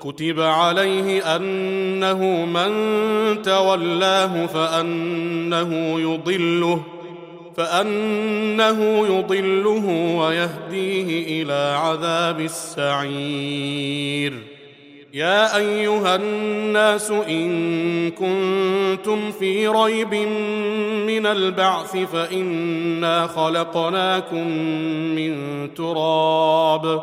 كتب عليه أنه من تولاه فأنه يضله فأنه يضله ويهديه إلى عذاب السعير. يا أيها الناس إن كنتم في ريب من البعث فإنا خلقناكم من تراب.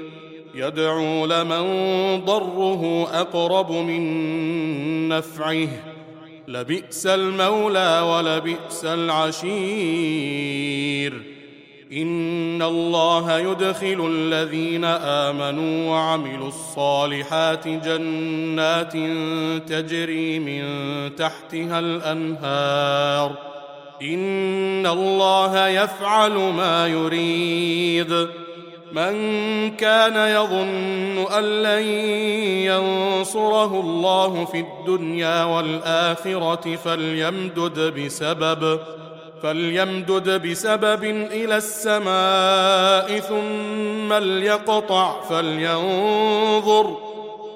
يدعو لمن ضره أقرب من نفعه. لبئس المولى ولبئس العشير. إن الله يدخل الذين آمنوا وعملوا الصالحات جنات تجري من تحتها الأنهار. إن الله يفعل ما يريد. من كان يظن أن لن ينصره الله في الدنيا والآخرة فليمدد بسبب فليمدد بسبب إلى السماء ثم ليقطع فلينظر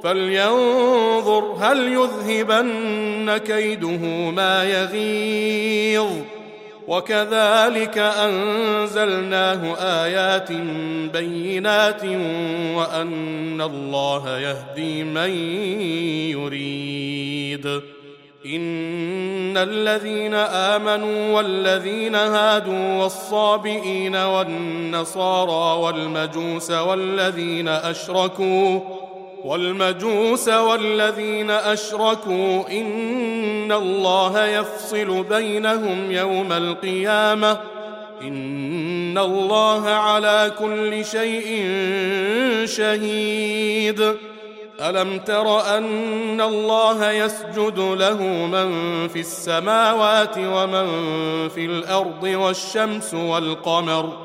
فلينظر هل يذهبن كيده ما يغيظ. وكذلك أنزلناه آيات بينات وأن الله يهدي من يريد. إن الذين آمنوا والذين هادوا والصابئين والنصارى والمجوس والذين أشركوا والمجوس والذين أشركوا إن الله يفصل بينهم يوم القيامة إن الله على كل شيء شهيد ألم تر أن الله يسجد له من في السماوات ومن في الأرض والشمس والقمر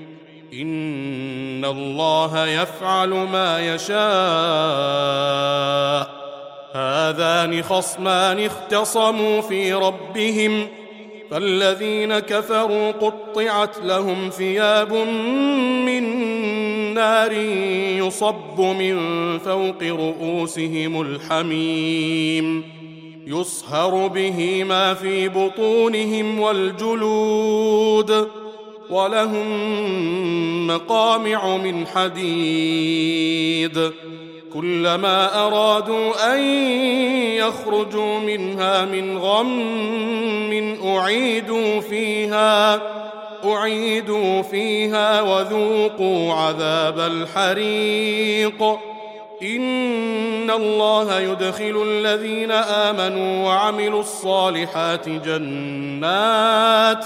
إن الله يفعل ما يشاء. هذان خصمان اختصموا في ربهم فالذين كفروا قطعت لهم ثياب من نار يصب من فوق رؤوسهم الحميم يصهر به ما في بطونهم والجلود. ولهم مقامع من حديد. كلما أرادوا أن يخرجوا منها من غم أعيدوا فيها أعيدوا فيها وذوقوا عذاب الحريق. إن الله يدخل الذين آمنوا وعملوا الصالحات جنات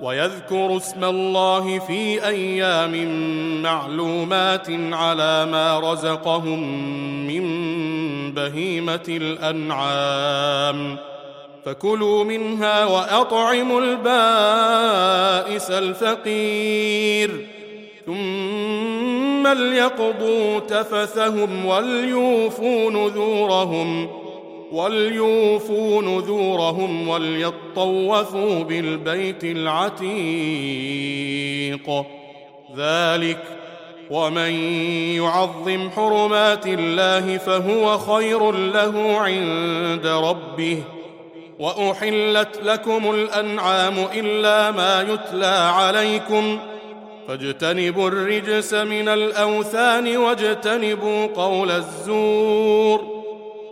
ويذكر اسم الله في أيام معلومات على ما رزقهم من بهيمة الأنعام. فكلوا منها وأطعموا البائس الفقير. ثم ليقضوا تفثهم وليوفوا نذورهم. وليوفوا نذورهم وليطوفوا بالبيت العتيق ذلك ومن يعظم حرمات الله فهو خير له عند ربه واحلت لكم الانعام الا ما يتلى عليكم فاجتنبوا الرجس من الاوثان واجتنبوا قول الزور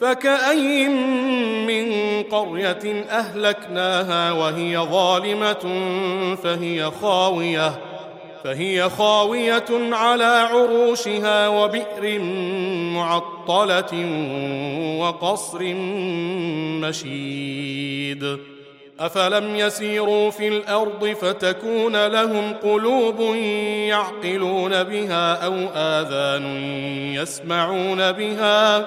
فكأي من قرية أهلكناها وهي ظالمة فهي خاوية فهي خاوية على عروشها وبئر معطلة وقصر مشيد. أفلم يسيروا في الأرض فتكون لهم قلوب يعقلون بها أو آذان يسمعون بها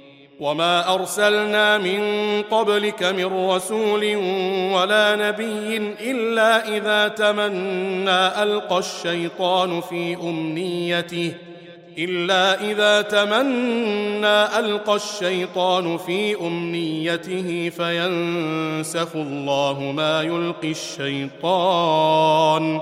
وما ارسلنا من قبلك من رسول ولا نبي الا اذا تمنى القى الشيطان في امنيته الا اذا تمنى القى الشيطان في امنيته فينسخ الله ما يلقي الشيطان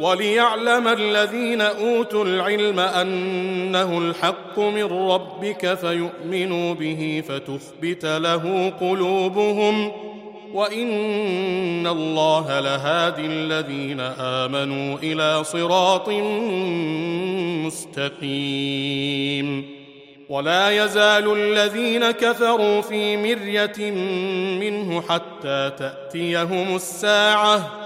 وليعلم الذين أوتوا العلم أنه الحق من ربك فيؤمنوا به فتخبت له قلوبهم وإن الله لهادي الذين آمنوا إلى صراط مستقيم. ولا يزال الذين كفروا في مرية منه حتى تأتيهم الساعة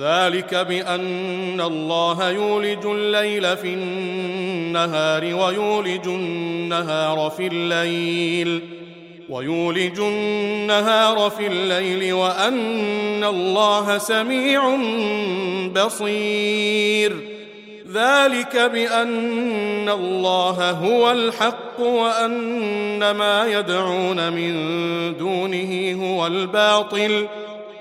ذلك بأن الله يولج الليل في النهار ويولج النهار في الليل. ويولج النهار في الليل وأن الله سميع بصير. ذلك بأن الله هو الحق وأن ما يدعون من دونه هو الباطل.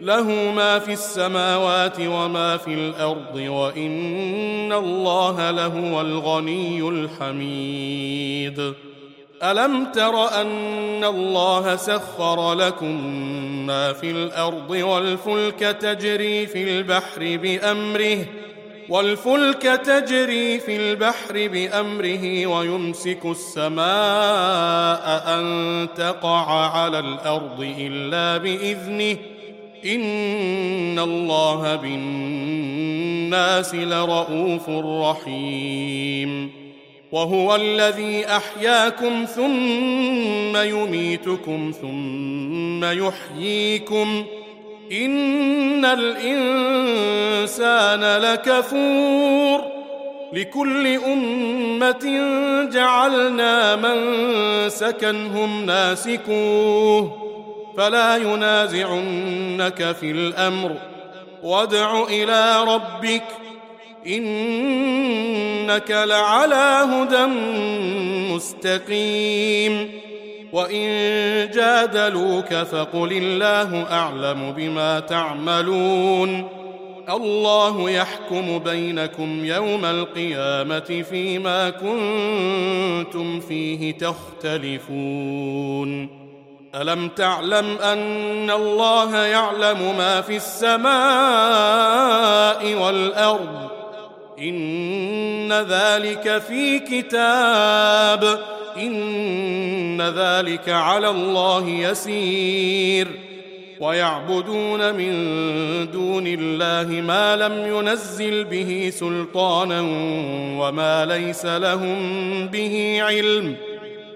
له ما في السماوات وما في الأرض وإن الله لهو الغني الحميد. ألم تر أن الله سخر لكم ما في الأرض والفلك تجري في البحر بأمره والفلك تجري في البحر بأمره ويمسك السماء أن تقع على الأرض إلا بإذنه ان الله بالناس لرءوف رحيم وهو الذي احياكم ثم يميتكم ثم يحييكم ان الانسان لكفور لكل امه جعلنا من سكنهم ناسكوه فلا ينازعنك في الأمر. وادع إلى ربك إنك لعلى هدى مستقيم. وإن جادلوك فقل الله أعلم بما تعملون. الله يحكم بينكم يوم القيامة فيما كنتم فيه تختلفون. ألم تعلم أن الله يعلم ما في السماء والأرض؟ إن ذلك في كتاب. إن ذلك على الله يسير. ويعبدون من دون الله ما لم ينزل به سلطانا وما ليس لهم به علم.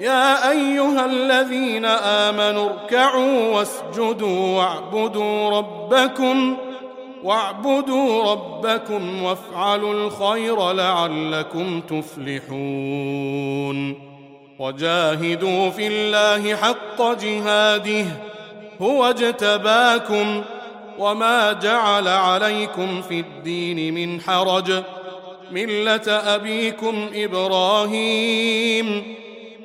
يا أيها الذين آمنوا اركعوا واسجدوا واعبدوا ربكم واعبدوا ربكم وافعلوا الخير لعلكم تفلحون. وجاهدوا في الله حق جهاده هو اجتباكم وما جعل عليكم في الدين من حرج. ملة أبيكم إبراهيم.